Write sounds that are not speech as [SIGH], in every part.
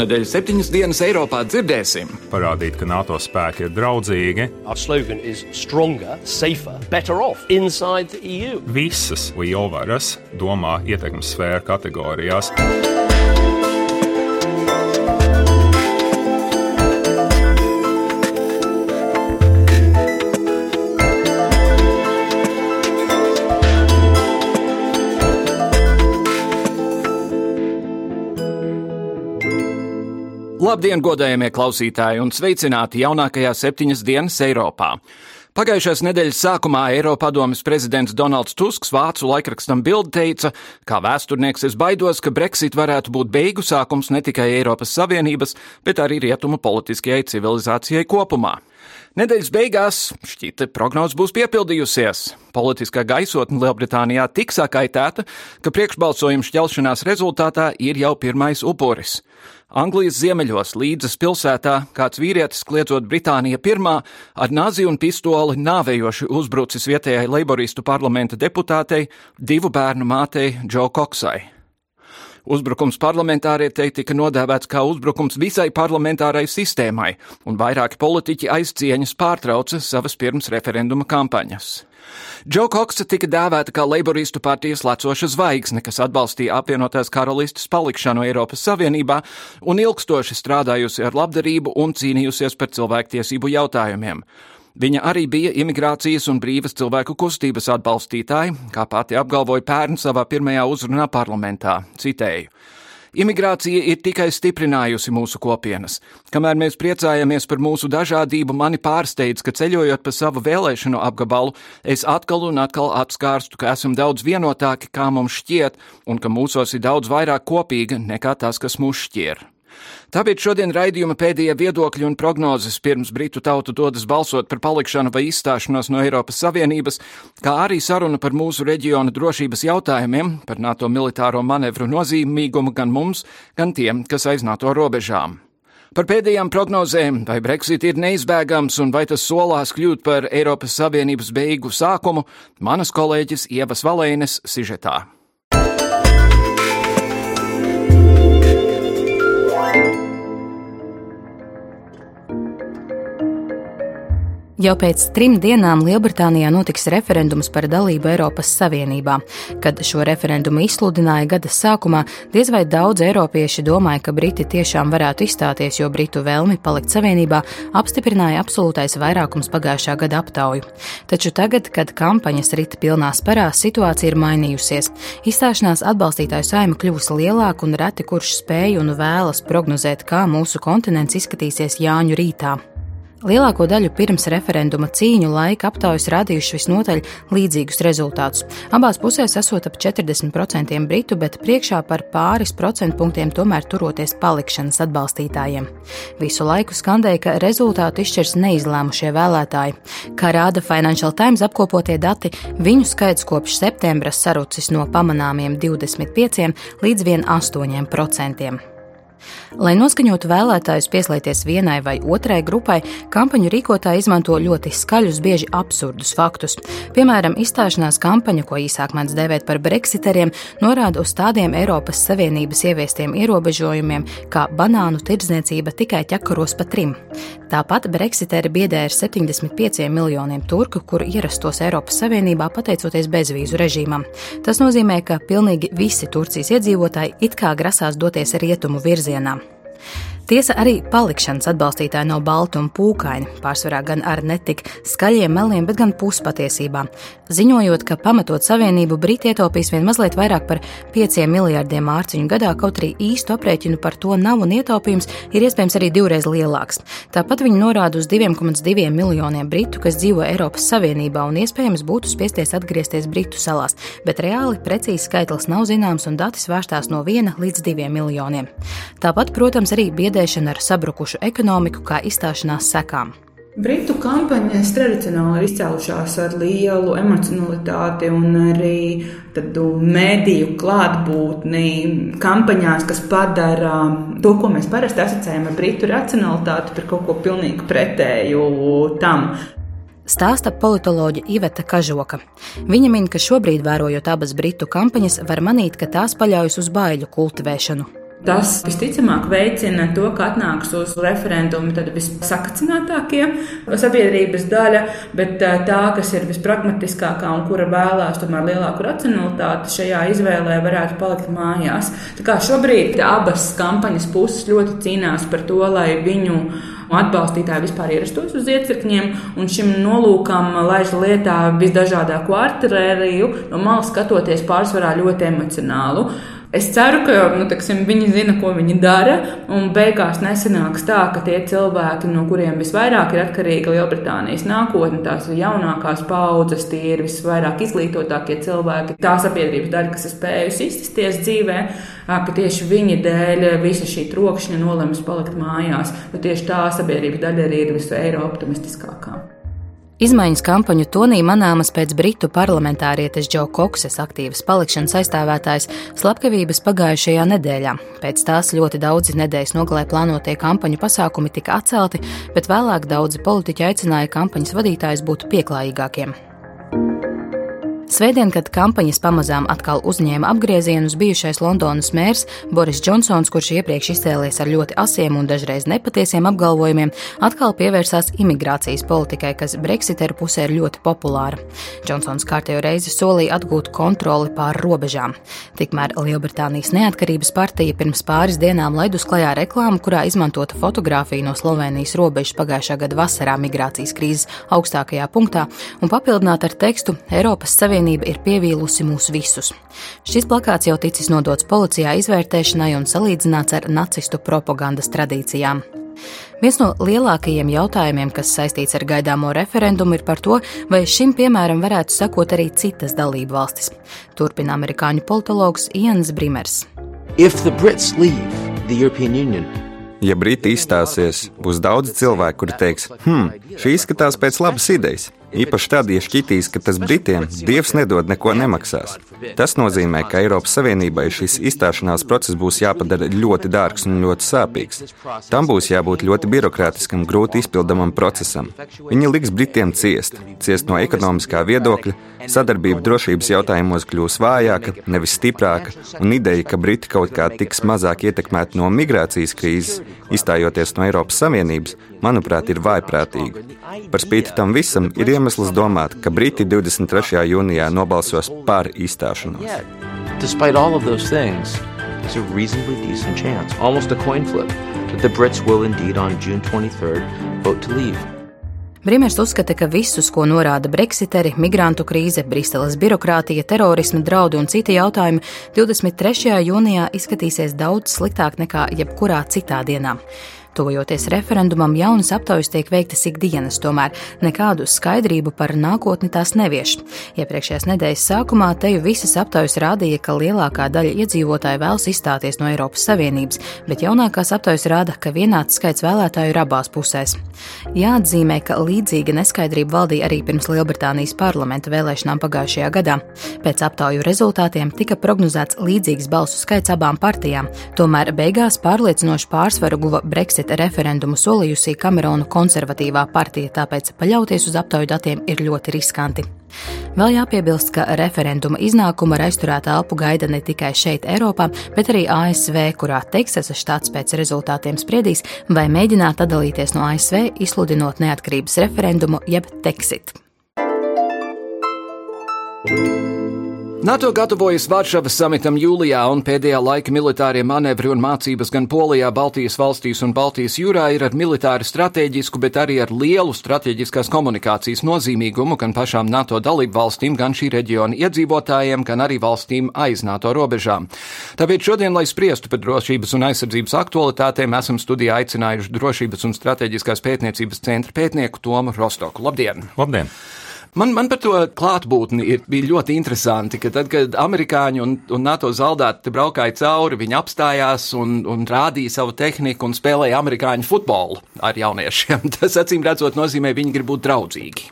Šonadēļ septiņas dienas Eiropā dzirdēsim. Parādīt, ka NATO spēki ir draudzīgi. Stronger, safer, e Visas lielvaras domā ietekmes sfēru kategorijās. Labdien, godējamie klausītāji, un sveicināti jaunākajā septiņas dienas Eiropā! Pagājušās nedēļas sākumā Eiropadomes prezidents Donalds Tusks vācu laikrakstam Bild teica, kā vēsturnieks es baidos, ka Brexit varētu būt beigu sākums ne tikai Eiropas Savienības, bet arī rietumu politiskajai civilizācijai kopumā. Nedēļas beigās šķita prognoze būs piepildījusies. Politiskā gaisotne Lielbritānijā tik sakaitēta, ka priekšbalsojuma šķelšanās rezultātā ir jau pirmais upuris. Anglijas ziemeļos līdzas pilsētā kāds vīrietis kliedzot Britānija pirmā ar nazi un pistoli nāvējoši uzbrucis vietējai leiboristu parlamenta deputātei, divu bērnu mātei Džo Koksai. Uzbrukums parlamentārietei tika nodēvēts kā uzbrukums visai parlamentārai sistēmai, un vairāki politiķi aizcieņas pārtrauca savas pirms referenduma kampaņas. Džo Koksa tika dēvēta kā Leiboristu partijas lecoša zvaigzne, kas atbalstīja apvienotās karalistes palikšanu Eiropas Savienībā un ilgstoši strādājusi ar labdarību un cīnījusies par cilvēktiesību jautājumiem. Viņa arī bija imigrācijas un brīvas cilvēku kustības atbalstītāja, kā pati apgalvoja pērn savā pirmajā uzrunā parlamentā. Citēju. Imigrācija ir tikai stiprinājusi mūsu kopienas. Kamēr mēs priecājamies par mūsu dažādību, mani pārsteidz, ka ceļojot pa savu vēlēšanu apgabalu, es atkal un atkal atskārstu, ka esam daudz vienotāki, kā mums šķiet, un ka mūsos ir daudz vairāk kopīga nekā tas, kas mūs šķier. Tāpēc šodien raidījuma pēdējie viedokļi un prognozes pirms Britu tauta dodas balsot par palikšanu vai izstāšanos no Eiropas Savienības, kā arī saruna par mūsu reģiona drošības jautājumiem, par NATO militāro manevru nozīmīgumu gan mums, gan tiem, kas aiz NATO robežām. Par pēdējām prognozēm, vai Brexit ir neizbēgams un vai tas solās kļūt par Eiropas Savienības beigu sākumu, manas kolēģis Ievas Valēnes sižetā. Jau pēc trim dienām Lielbritānijā notiks referendums par dalību Eiropas Savienībā. Kad šo referendumu izsludināja gada sākumā, diez vai daudz eiropieši domāja, ka Briti tiešām varētu izstāties, jo Britu vēlmi palikt Savienībā apstiprināja absolūtais vairākums pagājušā gada aptauju. Taču tagad, kad kampaņas rita pilnā sparā, situācija ir mainījusies. Izstāšanās atbalstītāju saima kļuvusi lielāka un reti kurš spēja un vēlas prognozēt, kā mūsu kontinents izskatīsies Jāņu rītā. Lielāko daļu pirms referenduma cīņu laika aptaujas rādījuši visnotaļ līdzīgus rezultātus. Abās pusēs esot ap 40% britu, bet priekšā par pāris procentpunktiem tomēr turoties palikšanas atbalstītājiem. Visu laiku skandēja, ka rezultātu izšķirs neizlēmušie vēlētāji. Kā rāda Financial Times apkopotie dati, viņu skaits kopš septembra sarucis no pamanāmiem 25 līdz 8%. Lai noskaņotu vēlētājus pieslēgties vienai vai otrai grupai, kampaņu rīkotāji izmanto ļoti skaļus, bieži absurdus faktus. Piemēram, izstāšanās kampaņa, ko īsāk mēdz dēvēt par breksiteriem, norāda uz tādiem Eiropas Savienības ieviestiem ierobežojumiem, kā banānu tirdzniecība tikai ķekaros pa trim. Tāpat breksiteri biedē ar 75 miljoniem turku, kuri ierastos Eiropas Savienībā pateicoties bezvīzu režīmam. Tas nozīmē, ka pilnīgi visi Turcijas iedzīvotāji it kā grasās doties rietumu virzienā. dienā. Tiesa arī palikšanas atbalstītāji nav balti un pūkaini, pārsvarā gan ar netik skaļiem meliem, bet gan puspatiesībām. Ziņojot, ka pamatot savienību, Briti ietaupīs vien mazliet vairāk par 5 miljārdiem mārciņu gadā, kaut arī īstu aprēķinu par to nav un ietaupījums ir iespējams arī divreiz lielāks. Tāpat viņi norāda uz 2,2 miljoniem britu, kas dzīvo Eiropas Savienībā un iespējams būtu spiesties atgriezties Britu salās, bet reāli precīzi skaitlis nav zināms un dati svērstās no 1 līdz 2 miljoniem. Tāpat, protams, arī biedē biedēšana ar sabrukušu ekonomiku kā izstāšanās sekām. Britu kampaņas tradicionāli ir izcēlušās ar lielu emocionalitāti un arī tādu mediju klātbūtni kampaņās, kas padara to, ko mēs parasti asociējam ar britu racionalitāti, par kaut ko pilnīgi pretēju tam. Stāsta politoloģija Iveta Kažoka. Viņa min, ka šobrīd, vērojot abas britu kampaņas, var manīt, ka tās paļaujas uz baiļu kultivēšanu. Tas visticamāk veicina to, ka atnāks uz referendumu visakacinātākie sabiedrības daļa, bet tā, kas ir vispragmatiskākā un kura vēlās tomēr lielāku racionalitāti šajā izvēlē, varētu palikt mājās. Tā kā šobrīd abas kampaņas puses ļoti cīnās par to, lai viņu atbalstītāji vispār ierastos uz iecirkņiem, un šim nolūkam laiž lietā visdažādāko artēriju, no malas skatoties pārsvarā ļoti emocionālu. Es ceru, ka nu, teksim, viņi zina, ko viņi dara, un beigās nesanāks tā, ka tie cilvēki, no kuriem visvairāk ir atkarīga Lielbritānijas nākotne, tās ir jaunākās paudzes, tie ir visvairāk izglītotākie cilvēki, tā sabiedrības daļa, kas ir spējusi izsties dzīvē, ka tieši viņa dēļ visa šī trokšņa nolems palikt mājās, jo tieši tā sabiedrības daļa arī ir visu eiro optimistiskākā. Izmaiņas kampaņu tonī manāmas pēc britu parlamentārietes Džo Kokses aktīvas palikšanas aizstāvētājs slepkavības pagājušajā nedēļā. Pēc tās ļoti daudzi nedēļas nogalē plānotie kampaņu pasākumi tika atcelti, bet vēlāk daudzi politiķi aicināja kampaņas vadītājus būt pieklājīgākiem. Svētdien, kad kampaņas pamazām atkal uzņēma apgriezienus, bijušais Londonas mērs Boris Džonsons, kurš iepriekš izcēlies ar ļoti asiem un dažreiz nepatiesiem apgalvojumiem, atkal pievērsās imigrācijas politikai, kas Brexiteru pusē ir ļoti populāra. Džonsons kārtējo reizi solīja atgūt kontroli pār robežām. Tikmēr Lielbritānijas neatkarības partija pirms pāris dienām laidus klajā reklāmu, kurā izmantota fotografija no Slovenijas robežas pagājušā gada vasarā migrācijas krīzes augstākajā punktā un papildināta ar tekstu Eiropas Savienības Savienība ir pievīlusi mūs visus. Šis plakāts jau ticis nodots policijā izvērtēšanai un salīdzināts ar nacistu propagandas tradīcijām. Viens no lielākajiem jautājumiem, kas saistīts ar gaidāmo referendumu, ir par to, vai šim piemēram varētu sekot arī citas dalību valstis. Turpina amerikāņu politologs Ians Brimers. Ja Briti izstāsies, būs daudz cilvēku, kuri teiks, hmm, šī izskatās pēc labas idejas. Īpaši tad, ja šķitīs, ka tas Britiem Dievs nedod neko nemaksās. Tas nozīmē, ka Eiropas Savienībai šis izstāšanās process būs jāpadara ļoti dārgs un ļoti sāpīgs. Tam būs jābūt ļoti birokrātiskam, grūti izpildamam procesam. Viņi liks Britiem ciest, ciest no ekonomiskā viedokļa, sadarbība drošības jautājumos kļūs vājāka, nevis stiprāka, un ideja, ka Briti kaut kā tiks mazāk ietekmēti no migrācijas krīzes, izstājoties no Eiropas Savienības, manuprāt, ir vājprātīga. Par spīti tam visam ir iemesls domāt, ka Briti 23. jūnijā nobalsos par izstāšanos. Despite all of those things, there's a reasonably decent chance, almost a coin flip, that the Brits will indeed on June 23rd vote to leave. Brimers uzskata, ka visus, ko norāda breksiteri, migrantu krīze, Briseles birokrātija, terorisma draudi un citi jautājumi, 23. jūnijā izskatīsies daudz sliktāk nekā jebkurā citā dienā. Tuvojoties referendumam, jaunas aptaujas tiek veiktas ikdienas, tomēr nekādu skaidrību par nākotni tās nevieš. Iepriekšējās nedēļas sākumā teju visas aptaujas rādīja, ka lielākā daļa iedzīvotāju vēlas izstāties no Eiropas Savienības, bet jaunākās aptaujas rāda, ka vienāds skaits vēlētāju ir abās pusēs. Jāatzīmē, ka līdzīga neskaidrība valdīja arī pirms Lielbritānijas parlamenta vēlēšanām pagājušajā gadā. Pēc aptauju rezultātiem tika prognozēts līdzīgs balsu skaits abām partijām, tomēr beigās pārliecinoši pārsvaru guva Brexit Brexit referendumu solījusī Kamerona konservatīvā partija, tāpēc paļauties uz aptauju datiem ir ļoti riskanti. Vēl jāpiebilst, ka referenduma iznākuma ar aizturētu elpu gaida ne tikai šeit, Eiropā, bet arī ASV, kurā Teksasas štāts pēc rezultātiem spriedīs, vai mēģināt atdalīties no ASV, izsludinot neatkarības referendumu jeb Texit. NATO gatavojas Varšavas samitam jūlijā, un pēdējā laika militārie manevri un mācības gan Polijā, Baltijas valstīs un Baltijas jūrā ir ar militāri strateģisku, bet arī ar lielu strateģiskās komunikācijas nozīmīgumu gan pašām NATO dalību valstīm, gan šī reģiona iedzīvotājiem, gan arī valstīm aiz NATO robežām. Tāpēc šodien, lai spriestu par drošības un aizsardzības aktualitātēm, esam studijā aicinājuši Drošības un strateģiskās pētniecības centra pētnieku Tomu Rostoku. Labdien! Labdien! Man, man par to klātbūtni ir, bija ļoti interesanti, ka tad, kad amerikāņi un, un NATO zaldāti braukāja cauri, viņi apstājās un, un rādīja savu tehniku un spēlēja amerikāņu futbolu ar jauniešiem. [LAUGHS] Tas, acīm redzot, nozīmē, viņi grib būt draudzīgi.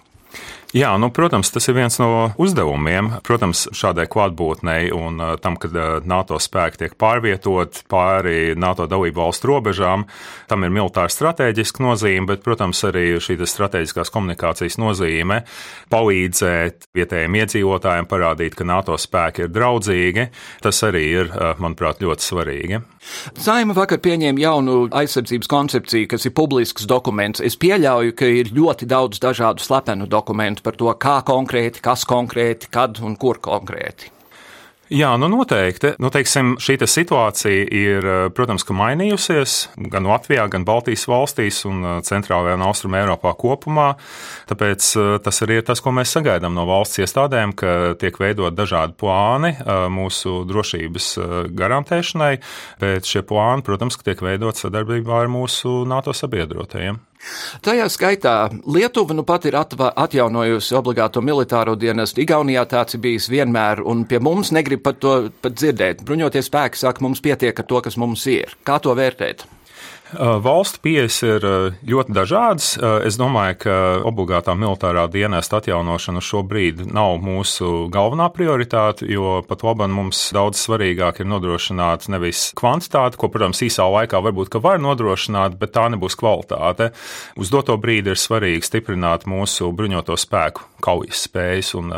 Jā, nu, protams, tas ir viens no uzdevumiem. Protams, šādai klātbūtnei un uh, tam, kad uh, NATO spēki tiek pārvietot pāri NATO dalību valstu robežām, tam ir militāra strateģiska nozīme, bet, protams, arī šī strateģiskās komunikācijas nozīme palīdzēt vietējiem iedzīvotājiem parādīt, ka NATO spēki ir draudzīgi. Tas arī ir, uh, manuprāt, ļoti svarīgi. Saima vakar pieņēma jaunu aizsardzības koncepciju, kas ir publisks dokuments. Es pieļauju, ka ir ļoti daudz dažādu slepenu dokumentu par to, kā konkrēti, kas konkrēti, kad un kur konkrēti. Jā, nu noteikti. Nu, teiksim, šī te situācija ir, eh, protams, mainījusies gan Latvijā, gan Baltijas valstīs un eh, Centrālajā un Austrumē Eiropā kopumā. Tāpēc eh, tas arī ir tas, ko mēs sagaidām no valsts iestādēm, ka tiek veidot dažādi plāni mūsu drošības garantēšanai, bet šie plāni, protams, tiek veidot sadarbībā ar mūsu NATO sabiedrotajiem. Tajā skaitā Lietuva nu pat ir atva, atjaunojusi obligāto militāro dienestu. Igaunijā tāds ir bijis vienmēr, un pie mums negrib pat to pat dzirdēt. Bruņoties spēki saka, mums pietiek ar to, kas mums ir. Kā to vērtēt? Uh, valstu pieejas ir uh, ļoti dažādas. Uh, es domāju, ka obligātā militārā dienesta atjaunošana šobrīd nav mūsu galvenā prioritāte, jo pat labi mums daudz svarīgāk ir nodrošināt nevis kvantitāti, ko, protams, īsā laikā varbūt var nodrošināt, bet tā nebūs kvalitāte. Uz doto brīdi ir svarīgi stiprināt mūsu bruņoto spēku kaujas spējas, un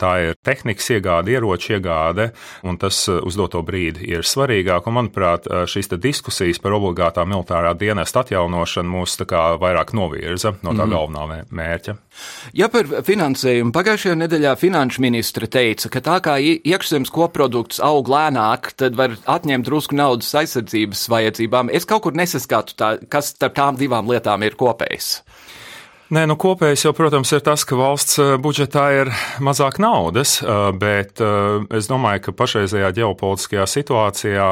tā ir tehnikas iegāde, ieroču iegāde, un tas uz doto brīdi ir svarīgāk. Un, manuprāt, šīs diskusijas par obligātā militārā dienesta atjaunošana mūs vairāk novirza no tā mm. galvenā mērķa. Ja par finansējumu pagājušajā nedēļā finanšu ministra teica, ka tā kā iekšzemes koprodukts aug lēnāk, tad var atņemt drusku naudas aizsardzības vajadzībām. Es kaut kur nesaskatu, tā, kas starp tām divām lietām ir kopējs. Nē, nu kopējais jau, protams, ir tas, ka valsts eh, budžetā ir mazāk naudas, eh, bet eh, es domāju, ka pašreizējā ģeopolitiskajā situācijā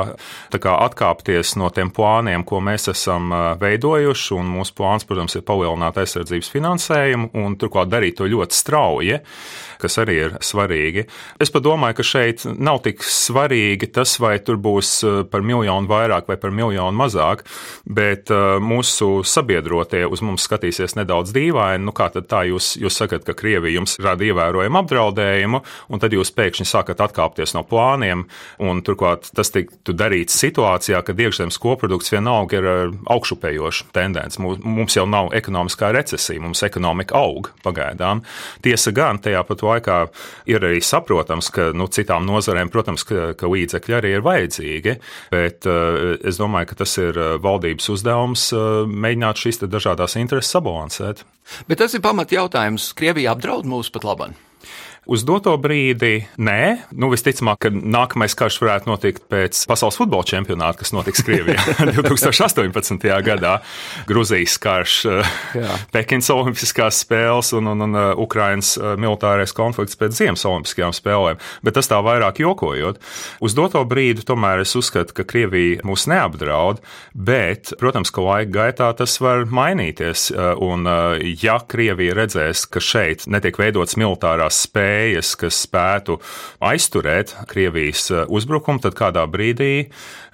atkāpties no tiem plāniem, ko mēs esam veidojuši, un mūsu plāns, protams, ir palielināt aizsardzības finansējumu un turklāt darīt to ļoti strauji kas arī ir svarīgi. Es pat domāju, ka šeit nav tik svarīgi tas, vai tur būs par miljonu vairāk vai par miljonu mazāk, bet mūsu sabiedrotie uz mums skatīsies nedaudz dīvaini. Nu, kā tad tā jūs, jūs sakat, ka Krievija jums rada ievērojumu apdraudējumu, un tad jūs pēkšņi sākat atkāpties no plāniem, un turklāt tas tiktu darīts situācijā, kad iekšzemes koprodukts vienalga ir eh, augšupējoša tendence. Mums jau nav ekonomiskā recesija, mums ekonomika aug pagaidām. Tiesa gan tajā pat laikā ir arī saprotams, ka nu, citām nozarēm, protams, ka, ka līdzekļi arī ir vajadzīgi, bet uh, es domāju, ka tas ir eh, valdības uzdevums mēģināt šīs dažādas intereses sabalansēt. Bet tas ir pamat jautājums. Krievija apdraud mūs pat labāk. Uz doto brīdi nē. Nu, visticamāk, ka nākamais karš varētu notikt pēc pasaules futbola čempionāta, kas notiks Krievijā [LAUGHS] 2018. gadā. Gruzijas karš, Pekinas Olimpiskās spēles un, un, un uh, Ukrainas uh, militārais konflikts pēc Ziemas Olimpiskajām spēlēm. Bet tas tā vairāk jokojot. Uz doto brīdi tomēr es uzskatu, ka Krievija mūs neapdraud, bet, protams, ka laika gaitā tas var mainīties. Un, ja Krievija redzēs, ka šeit netiek veidotas militārās spējas, spējas, kas spētu aizturēt Krievijas uh, uzbrukumu, tad kādā brīdī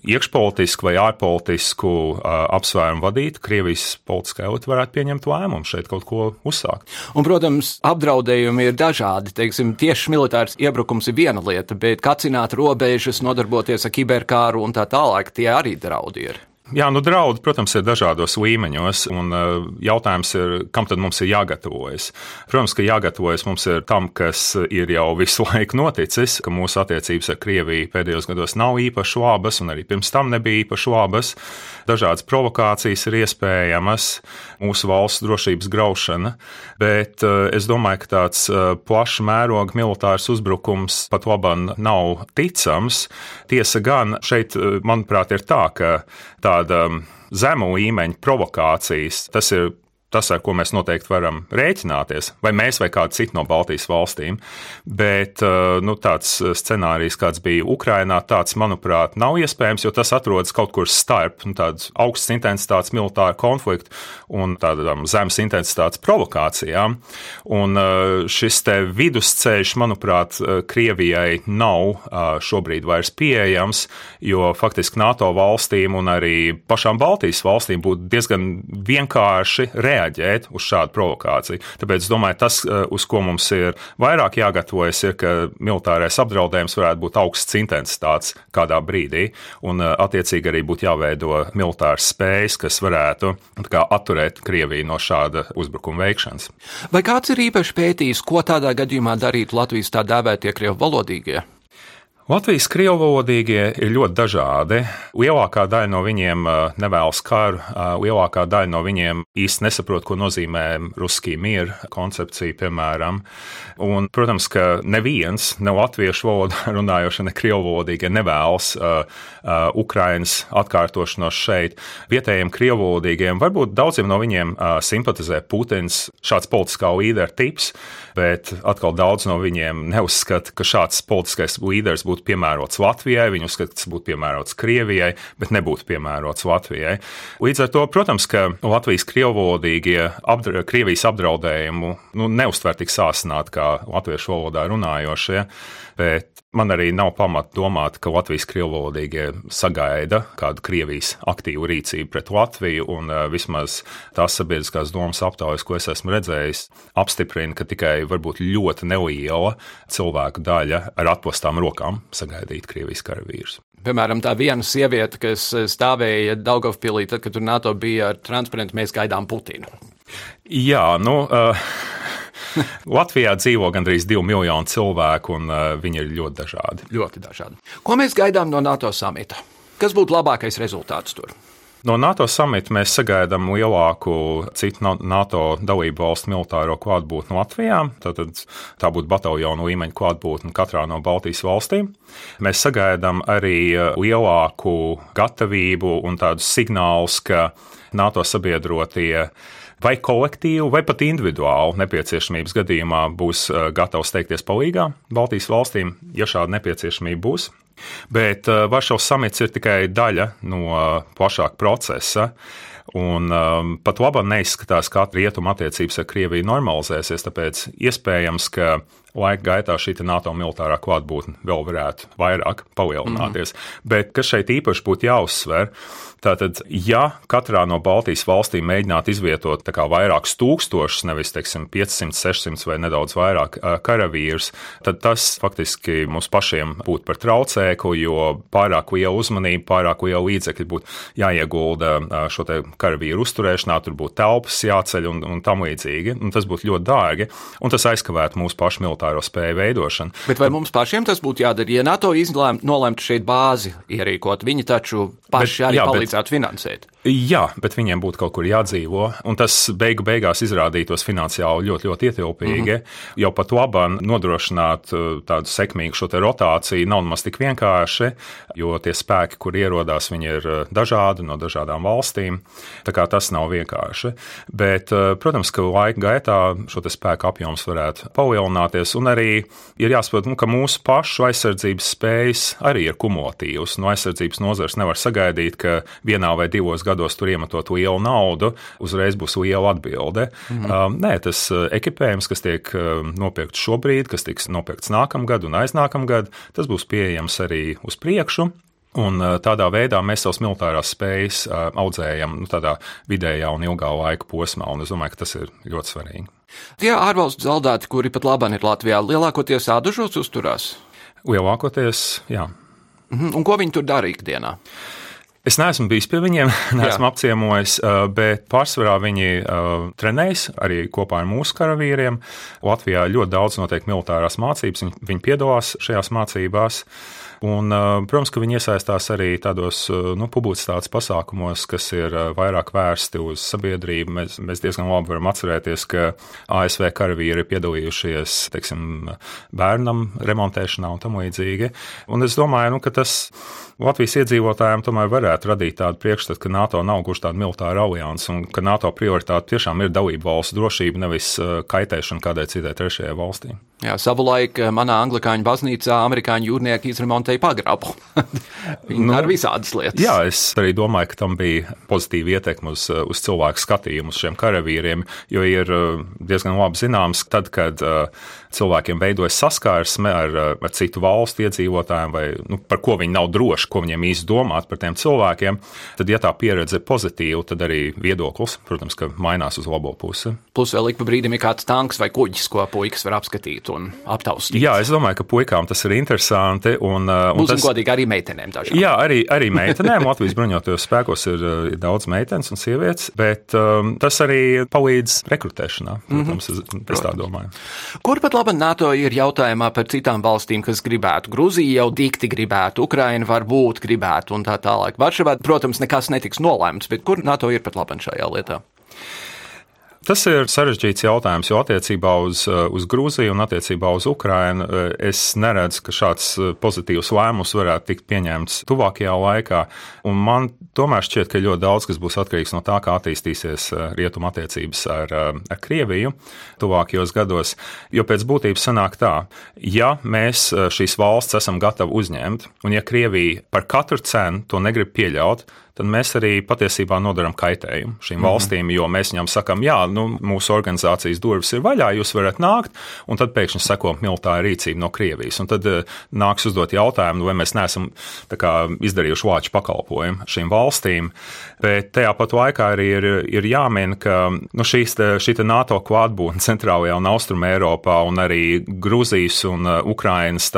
iekšpolitisku vai ārpolitisku uh, apsvērumu vadīt, Krievijas politiskā elite varētu pieņemt lēmumu šeit kaut ko uzsākt. Un, protams, apdraudējumi ir dažādi. Teiksim, tieši militārs iebrukums ir viena lieta, bet kacināt robežas, nodarboties ar kiberkāru un tā tālāk, tie arī draudi ir. Jā, nu, draudi, protams, ir dažādos līmeņos, un uh, jautājums ir, kam tad mums ir jāgatavojas. Protams, ka jāgatavojas mums ir tam, kas ir jau visu [LAUGHS] laiku noticis, ka mūsu attiecības ar Krieviju pēdējos gados nav īpaši labas, un arī pirms tam nebija īpaši labas. Dažādas provokācijas ir iespējamas, mūsu valsts drošības graušana, bet uh, es domāju, ka tāds uh, plašs mēroga militārs uzbrukums pat labam nav ticams. Tiesa gan šeit, manuprāt, ir tā, ka tāda zemu līmeņa provokācijas, tas ir tas, ar ko mēs noteikti varam rēķināties, vai mēs vai kāda cita no Baltijas valstīm. Bet nu, tāds scenārijs, kāds bija Ukrainā, tāds, manuprāt, nav iespējams, jo tas atrodas kaut kur starp nu, tādu augstas intensitātes militāru konfliktu un tādām zemes intensitātes provokācijām. Un šis te vidusceļš, manuprāt, Krievijai nav šobrīd vairs pieejams, jo faktiski NATO valstīm un arī pašām Baltijas valstīm būtu diezgan vienkārši reaģēt uz šādu provokāciju. Tāpēc es domāju, tas, eh, uz ko mums ir vairāk jāgatavojas, ir, ka militārais apdraudējums varētu būt augsts intensitātes kādā brīdī, un eh, attiecīgi arī būtu jāveido militāras spējas, kas varētu kā, atturēt Krieviju no šāda uzbrukuma veikšanas. Vai kāds ir īpaši pētījis, ko tādā gadījumā darītu Latvijas tā dēvētie krievu valodīgie? Latvijas krievvalodīgie ir ļoti dažādi. Lielākā daļa no viņiem uh, nevēlas karu, uh, lielākā daļa no viņiem īsti nesaprot, ko nozīmē ruskī mieru koncepcija, piemēram. Un, protams, ka neviens, ne latviešu valodā [LAUGHS] runājošie, ne krievvalodīgie nevēlas uh, uh, Ukrainas atkārtošanos šeit. Vietējiem krievvalodīgiem varbūt daudziem no viņiem uh, simpatizē Putins, šāds politiskā līdera tips, bet atkal daudz no viņiem neuzskata, ka šāds politiskais līderis būtu piemērots Latvijai, viņi uzskata, ka tas būtu piemērots Krievijai, bet nebūtu piemērots Latvijai. Līdz ar to, protams, ka Latvijas krievvalodīgie apdra, Krievijas apdraudējumu nu, neuztver tik sāsināti kā latviešu valodā runājošie, bet man arī nav pamata domāt, ka Latvijas krievvalodīgie sagaida kādu Krievijas aktīvu rīcību pret Latviju, un uh, vismaz tās sabiedriskās domas aptaujas, ko es esmu redzējis, apstiprina, ka tikai varbūt ļoti neliela cilvēku daļa ar atpostām rokām sagaidīt Krievijas karavīrus. Piemēram, tā viena sieviete, kas stāvēja Daugavpilī, tad, kad tur NATO bija ar transparentu, mēs gaidām Putinu. Jā, nu. Uh... [LAUGHS] Latvijā dzīvo gandrīz divi miljoni cilvēku, un uh, viņi ir ļoti dažādi. Ļoti dažādi. Ko mēs gaidām no NATO samita? Kas būtu labākais rezultāts tur? No NATO samita mēs sagaidām lielāku citu NATO dalību valstu militāro klātbūtni Latvijā. Tad tā būtu bataljonu līmeņa klātbūtne katrā no Baltijas valstīm. Mēs sagaidām arī lielāku gatavību un tādus signālus, ka NATO sabiedrotie vai kolektīvi, vai pat individuāli nepieciešamības gadījumā būs gatavs steigties palīgā Baltijas valstīm, ja šāda nepieciešamība būs. Bet uh, Varšavas samits ir tikai daļa no uh, plašāka procesa. Un um, pat labi neizskatās, ka rietuma attiecības ar Krieviju normalizēsies, tāpēc iespējams, ka laika gaitā šī NATO militārā klātbūtne vēl varētu vairāk palielināties. Mm. Bet kas šeit īpaši būtu jāuzsver, Tātad, ja katrā no Baltijas valstīm mēģinātu izvietot vairākus tūkstošus, nevis teiksim, 500, 600 vai nedaudz vairāk karavīrus, tad tas faktiski mums pašiem būtu par traucēku, jo pārāk liela uzmanība, pārāk liela līdzekļi būtu jāiegulda šo karavīru uzturēšanā, tur būtu telpas jāceļ un, un tam līdzīgi. Un tas būtu ļoti dārgi, un tas aizkavētu mūsu pašu militāro spēju veidošanu. Bet vai mums pašiem tas būtu jādara? Ja NATO izlēmtu nolēmt šeit bāzi ierīkot, viņi taču paši bet, arī jā, palīdz palīdzētu finansēt. Jā, bet viņiem būtu kaut kur jādzīvo, un tas beigu beigās izrādītos finansiāli ļoti, ļoti ietilpīgi. Mm -hmm. Jau pat labāk nodrošināt uh, tādu sekmīgu šo rotāciju nav nemaz tik vienkārši, jo tie spēki, kur ierodās, viņi ir uh, dažādi no dažādām valstīm. Tā kā tas nav vienkārši. Bet, uh, protams, ka laika gaitā šo spēku apjoms varētu palielināties, un arī ir jāsaprot, nu, ka mūsu pašu aizsardzības spējas arī ir kumulatīvas. No aizsardzības nozares nevar sagaidīt, ka vienā vai divos gados tur iemetot lielu naudu, uzreiz būs liela atbilde. Mhm. Um, nē, tas uh, ekipējums, kas tiek um, nopirkts šobrīd, kas tiks nopirkts nākamgad un aiznākamgad, tas būs pieejams arī uz priekšu. Un uh, tādā veidā mēs savus militārās spējas uh, audzējam nu, tādā vidējā un ilgā laika posmā, un es domāju, ka tas ir ļoti svarīgi. Tie ārvalstu zaldāti, kuri pat labāk ir Latvijā, lielākoties ādužos uzturās? Lielākoties, jā. Mhm. Un ko viņi tur dara ikdienā? Es neesmu bijis pie viņiem, [LAUGHS] neesmu Jā. apciemojis, bet pārsvarā viņi trenējas arī kopā ar mūsu karavīriem. Latvijā ļoti daudz notiek militārās mācības, viņi piedalās šajās mācībās. Un, protams, ka viņi iesaistās arī tādos nu, publicitātes pasākumos, kas ir vairāk vērsti uz sabiedrību. Mēs, mēs diezgan labi varam atcerēties, ka ASV karavīri ir piedalījušies teiksim, bērnam remontēšanā un tam līdzīgi. Un es domāju, nu, ka tas Latvijas iedzīvotājiem tomēr varētu radīt tādu priekšstatu, ka NATO nav gluži tāda militāra alianse un ka NATO prioritāte tiešām ir dalību valsts drošība, nevis kaitēšana kādai citai trešajai valstī. Jā, savulaik manā anglikāņu baznīcā amerikāņu jūrnieki izremontēja pagrabu. [LAUGHS] Viņi nu, ar visādas lietas. Jā, es arī domāju, ka tam bija pozitīva ietekme uz, uz cilvēku skatījumu uz šiem karavīriem, jo ir diezgan labi zināms, tad, kad cilvēkiem veidojas saskarsme ar, ar citu valstu iedzīvotājiem, vai nu, par ko viņi nav droši, ko viņiem īsti domāt par tiem cilvēkiem, tad, ja tā pieredze ir pozitīva, tad arī viedoklis, protams, mainās uz labo pusi. Plus vēl ik pa brīdim ir kāds tanks vai kuģis, ko puikas var apskatīt un aptaustīt. Jā, es domāju, ka puikām tas ir interesanti. Un, uh, un Būsim tas... godīgi arī meitenēm. Dažām. Jā, arī, arī meitenēm. Latvijas bruņotajos spēkos ir, uh, ir daudz meitenes un sievietes, bet um, tas arī palīdz rekrutēšanā. Protams, mm -hmm. es, es tā domāju. Kur pat labi NATO ir jautājumā par citām valstīm, kas gribētu? Grūzija jau dikti gribētu, Ukraina varbūt gribētu un tā tālāk. Varšavā, protams, nekas netiks nolēmts, bet kur NATO ir pat labi šajā lietā? Tas ir sarežģīts jautājums, jo attiecībā uz, eh, uz Grūziju un attiecībā uz Ukrajinu eh, es neredzu, ka šāds eh, pozitīvs lēmums varētu tikt pieņemts tuvākajā laikā. Un man tomēr šķiet, ka ļoti daudz kas būs atkarīgs no tā, kā attīstīsies rietuma attiecības ar, ar Krieviju tuvākajos gados. Jo pēc būtības sanāk tā, ja mēs šīs valsts esam gatavi uzņemt, un ja Krievija par katru cenu to negrib pieļaut, tad mēs arī patiesībā nodaram kaitējumu šīm -hmm. valstīm, jo mēs viņām sakām, jā, nu, mūsu organizācijas durvis ir vaļā, jūs varat nākt, un tad pēkšņi seko militāra rīcība no Krievijas. Un tad uh, nāks uzdot jautājumu, nu, vai mēs neesam kā, izdarījuši vāču pakalpojumu šīm valstīm. Bet tajā pat laikā arī ir, ir jāmin, ka nu, šīs, šī NATO klātbūtne centrālajā un austrumē Eiropā un arī Grūzijas un uh, Ukrainas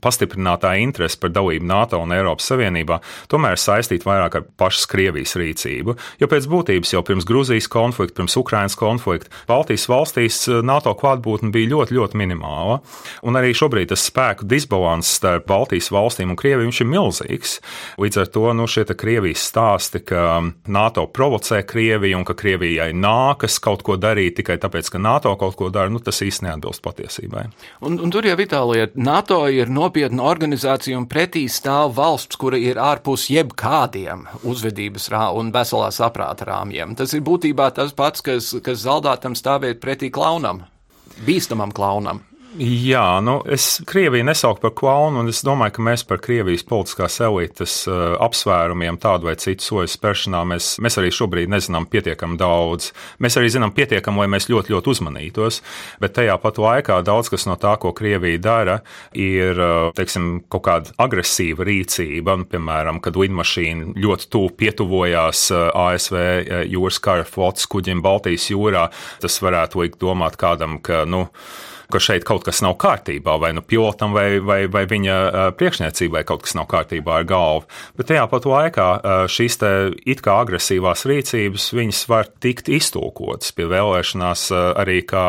pastiprinātā interese par dalību NATO un Eiropas Savienībā tomēr ir saistīta vairāk ar pašas Krievijas rīcību. Jo pēc būtības jau pirms Grūzijas konflikta, pirms Ukrainas konflikta, Baltijas valstīs eh, NATO klātbūtne bija ļoti, ļoti minimāla. Un arī šobrīd tas spēku disbalans starp Baltijas valstīm un Krieviju ir milzīgs. Līdz ar to nu, šie Krievijas stāsti, ka NATO provocē Krieviju un ka Krievijai nākas kaut ko darīt tikai tāpēc, ka NATO kaut ko dara, nu, tas īsti neatbilst patiesībai. Un, un tur jau ir tā lieta, NATO ir nopietna organizācija un pretī stāv valsts, kura ir ārpus jebkādiem uzvedības rā un veselā saprāta rāmjiem. Tas ir būtībā tas pats, kas, kas zaldātam stāvēt pretī klaunam, bīstamam klaunam. Jā, nu, es Krieviju nesaucu par klaunu, un es domāju, ka mēs par Krievijas politiskās elites uh, apsvērumiem tādu vai citu soļu spēršanā mēs, mēs arī šobrīd nezinām pietiekami daudz. Mēs arī zinām pietiekami, lai mēs ļoti, ļoti uzmanītos, bet tajā pat laikā daudz kas no tā, ko Krievija dara, ir uh, teiksim, kaut kāda agresīva rīcība. Nu, piemēram, kad lidmašīna ļoti tuvu pietuvojās uh, ASV jūras kara flotes kuģim Baltijas jūrā, tas varētu likt domāt kādam, ka, nu, ka šeit kaut kas nav kārtībā, vai nu pilotam, vai, vai, vai viņa priekšniecībai kaut kas nav kārtībā ar galvu. Bet tajā pat laikā šīs it kā agresīvās rīcības, viņas var tikt iztulkotas pie vēlēšanās arī kā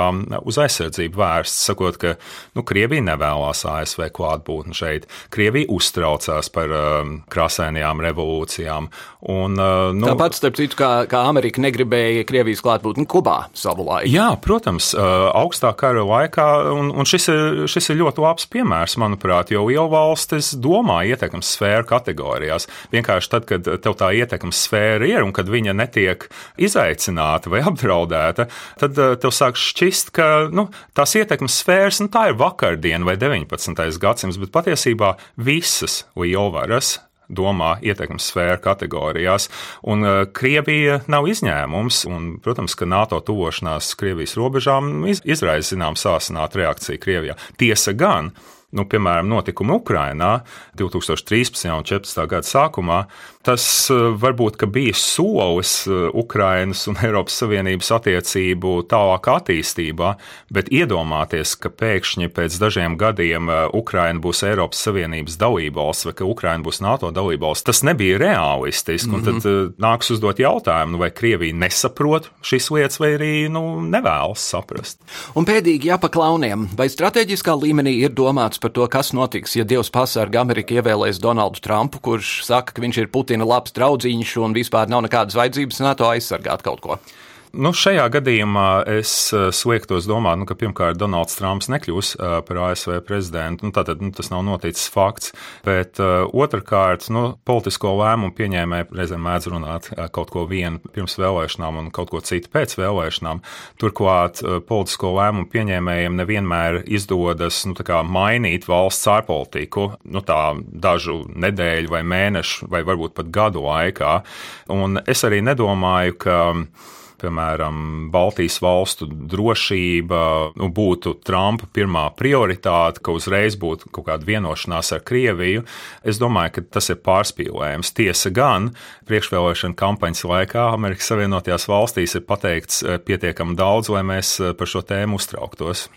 uz aizsardzību vērsts, sakot, ka nu, Krievija nevēlas ASV klātbūtni šeit. Krievija uztraucās par um, krāsainajām revolūcijām. Un, uh, nu, Tāpat, starp citu, kā, kā Amerika negribēja Krievijas klātbūtni Kubā savu laiku. Jā, protams, uh, augstā kara laikā un, un šis, ir, šis ir ļoti labs piemērs, manuprāt, jo lielvalstis domā ietekmes sfēru kategorijās. Vienkārši tad, kad tev tā ietekmes sfēra ir un kad viņa netiek izaicināta vai [LAUGHS] apdraudēta, tad uh, tev sāk šķist, ka nu, tās ietekmes sfēras nu, tā ir vakardiena vai 19. gadsimts, bet patiesībā visas lielvaras domā ietekmes sfēra kategorijās. Un uh, Krievija nav izņēmums. Un, protams, ka NATO tuvošanās Krievijas robežām izraisa zinām sāsinātu reakciju Krievijā. Tiesa gan, nu, piemēram, notikumi Ukrajinā 2013. un 2014. gada sākumā, tas eh, varbūt bija solis eh, Ukrainas un [LAUGHS] Eiropas Savienības attiecību tālākā attīstībā, bet iedomāties, ka pēkšņi pēc dažiem gadiem eh, Ukraina būs Eiropas Savienības dalībvalsts vai ka Ukraina būs NATO dalībvalsts, tas nebija realistiski. Mm -hmm. Tad mhm. nāks uzdot jautājumu, nu, vai Krievija nesaprot šīs lietas, vai arī nu, nevēlas saprast. Un pēdīgi jāpaklauniem, vai strateģiskā līmenī ir domāts par to, kas notiks, ja Dievs pasarga Amerika ievēlēs Donaldu Trumpu, kurš saka, ka viņš ir Putina labs draudzīņš un vispār nav nekādas vajadzības NATO aizsargāt kaut ko. Nu, šajā gadījumā es eh, sliektos domāt, nu, ka pirmkārt Donalds Trumps nekļūs eh, par ASV prezidentu. Nu, tātad nu, tas nav noticis fakts. Bet uh, otrkārt, nu, politisko lēmumu pieņēmēji reizēm mēdz runāt kaut ko vienu pirms vēlēšanām un kaut ko citu pēc vēlēšanām. Turklāt politisko lēmumu pieņēmējiem nevienmēr izdodas nu, mainīt valsts ārpolitiku nu, dažu nedēļu vai mēnešu vai varbūt pat gadu laikā. Un es arī nedomāju, ka piemēram, Baltijas valstu drošība nu, būtu Trumpa pirmā prioritāte, ka uzreiz būtu kaut kāda vienošanās ar Krieviju. Es domāju, ka tas ir pārspīlējums. Tiesa gan, priekšvēlēšana kampaņas laikā Amerikas Savienotajās valstīs ir pateikts eh, pietiekami daudz, lai mēs eh, par šo tēmu uztrauktos.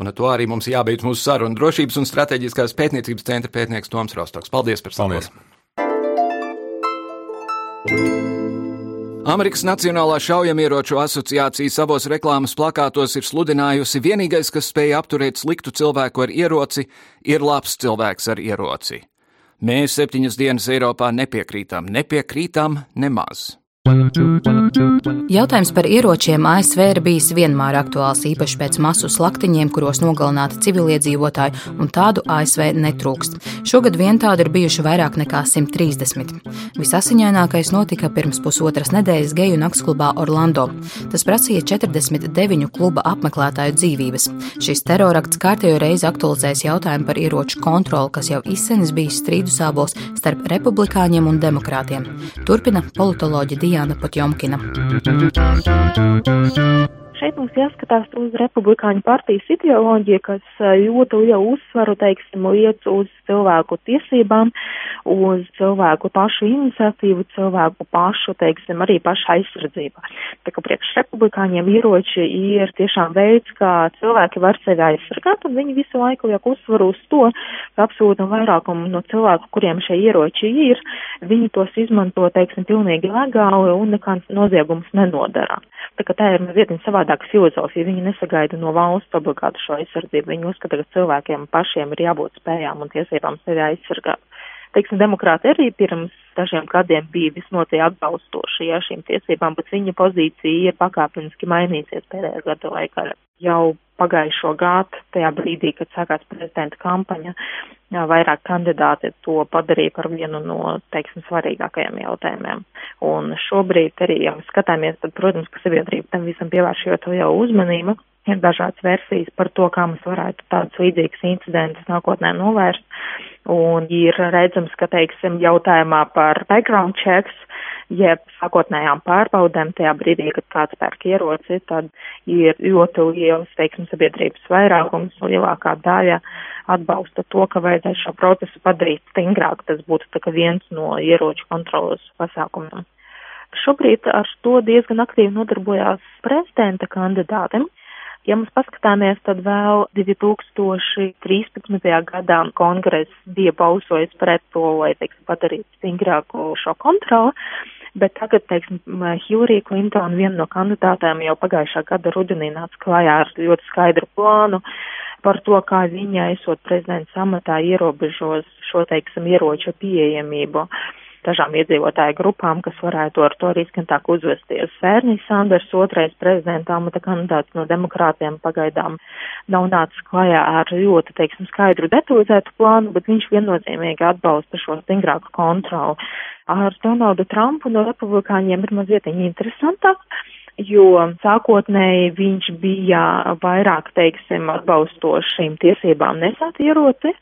Un ar to arī mums jābeidz mūsu saruna. Drošības un strateģiskās pētniecības centra pētnieks Toms Rostoks. Paldies par sarunu! Amerikas Nacionālā šaujamieroču asociācija savos reklāmas plakātos ir sludinājusi, vienīgais, kas spēja apturēt sliktu cilvēku ar ieroci, ir labs cilvēks ar ieroci. Mēs septiņas dienas Eiropā nepiekrītam, nepiekrītam nemaz. Jautājums par ieročiem ASV ir bijis vienmēr aktuāls, īpaši pēc masu slaktiņiem, kuros nogalināti civiliedzīvotāji, un tādu ASV netrūkst. Šogad vien tādu ir bijuši vairāk nekā 130. Visasiņainākais notika pirms pusotras nedēļas geju naktsklubā Orlando. Tas prasīja 49 kluba apmeklētāju dzīvības. Šis terorakts kārtējo reizi aktualizēs jautājumu par ieroču kontroli, kas jau izsenis bijis strīdu sābols starp republikāņiem un demokrātiem. Turpina politoloģija Dija. Diana Potjomkina. Šeit mums jāskatās uz republikāņu partijas ideoloģiju, kas ļoti lielu uzsvaru, teiksim, liec uz cilvēku tiesībām, uz cilvēku pašu iniciatīvu, cilvēku pašu, teiksim, arī pašu aizsardzību. Tā kā priekš republikāņiem ieroči ir tiešām veids, kā cilvēki var sevi aizsargāt, un viņi visu laiku liek uzsvaru uz to, ka absolūtam vairākumu no cilvēku, kuriem šie ieroči ir, viņi tos izmanto, teiksim, pilnīgi legāli un nekāds noziegums nenodara. Tā kā tā ir mazliet savādāka filozofija. Viņi nesagaida no valsts obligātu šo aizsardzību. Viņi uzskata, ka cilvēkiem pašiem ir jābūt spējām un tiesībām sevi aizsargāt. Teiksim, demokrāti arī pirms dažiem gadiem bija visnotaļ atbalstoši ja, šīm tiesībām, bet viņa pozīcija ir pakāpeniski mainīsies pēdējā gada laikā. Jau pagājušo gadu, tajā brīdī, kad sākās prezidenta kampaņa, jā, vairāk kandidāti to padarīja par vienu no, teiksim, svarīgākajiem jautājumiem. Un šobrīd arī, ja mēs skatāmies, tad, protams, ka sabiedrība tam visam pievērš jau jau uzmanību. Ir dažādas versijas par to, kā mēs varētu tādus līdzīgus incidentus nākotnē novērst. Un ir redzams, ka, teiksim, jautājumā par background checks jeb sākotnējām pārbaudēm tajā brīdī, kad kāds pērk ieroci, tad ir ļoti liels, teiksim, sabiedrības vairākums, lielākā daļa atbalsta to, ka vajadzētu šo procesu padarīt stingrāk. Tas būtu tā kā viens no ieroču kontrolas pasākumiem. Šobrīd ar to diezgan aktīvi nodarbojās prezidenta kandidātim. Ja mēs paskatāmies, tad vēl 2013. gadā kongress bija balsojis pret to, lai, teiksim, padarītu stingrāku šo kontroli. Bet tagad, teiksim, Hillary Clinton, viena no kandidātēm jau pagājušā gada rudenī nāca klājā ar ļoti skaidru plānu par to, kā viņa, esot prezidents amatā, ierobežos šo, teiksim, ieroču pieejamību dažām iedzīvotāju grupām, kas varētu ar to riskantāk uzvesties. Sērnijas Sanders, otrais prezidenta amata kandidāts no demokrātiem, pagaidām nav nācis klajā ar ļoti, teiksim, skaidru detalizētu plānu, bet viņš viennozīmīgi atbalsta šo stingrāku kontroli ar Donaldu Trumpu no republikāņiem ir mazliet interesantāk, jo sākotnēji viņš bija vairāk, teiksim, atbalstoši šīm tiesībām nesāt ieroci.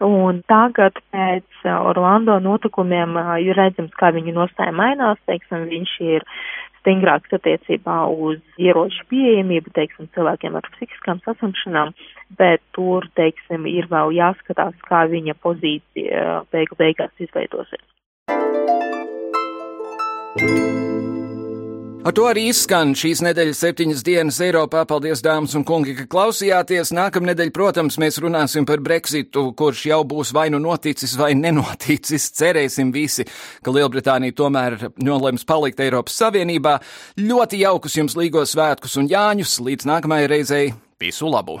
Un tagad pēc Orlando notikumiem ir redzams, kā viņa nostāja mainās, teiksim, viņš ir stingrāks attiecībā uz ieroču pieejamību, teiksim, cilvēkiem ar psihiskām saslimšanām, bet tur, teiksim, ir vēl jāskatās, kā viņa pozīcija beigu beigās izveidosies. Ar to arī izskan šīs nedēļas septiņas dienas Eiropā. Paldies, dāmas un kungi, ka klausījāties. Nākamnedēļ, protams, mēs runāsim par Brexitu, kurš jau būs vai nu noticis, vai nenoticis. Cerēsim visi, ka Lielbritānija tomēr nolems palikt Eiropas Savienībā. Ļoti jaukus jums līgos svētkus un jāņus. Līdz nākamajai reizei visu labu!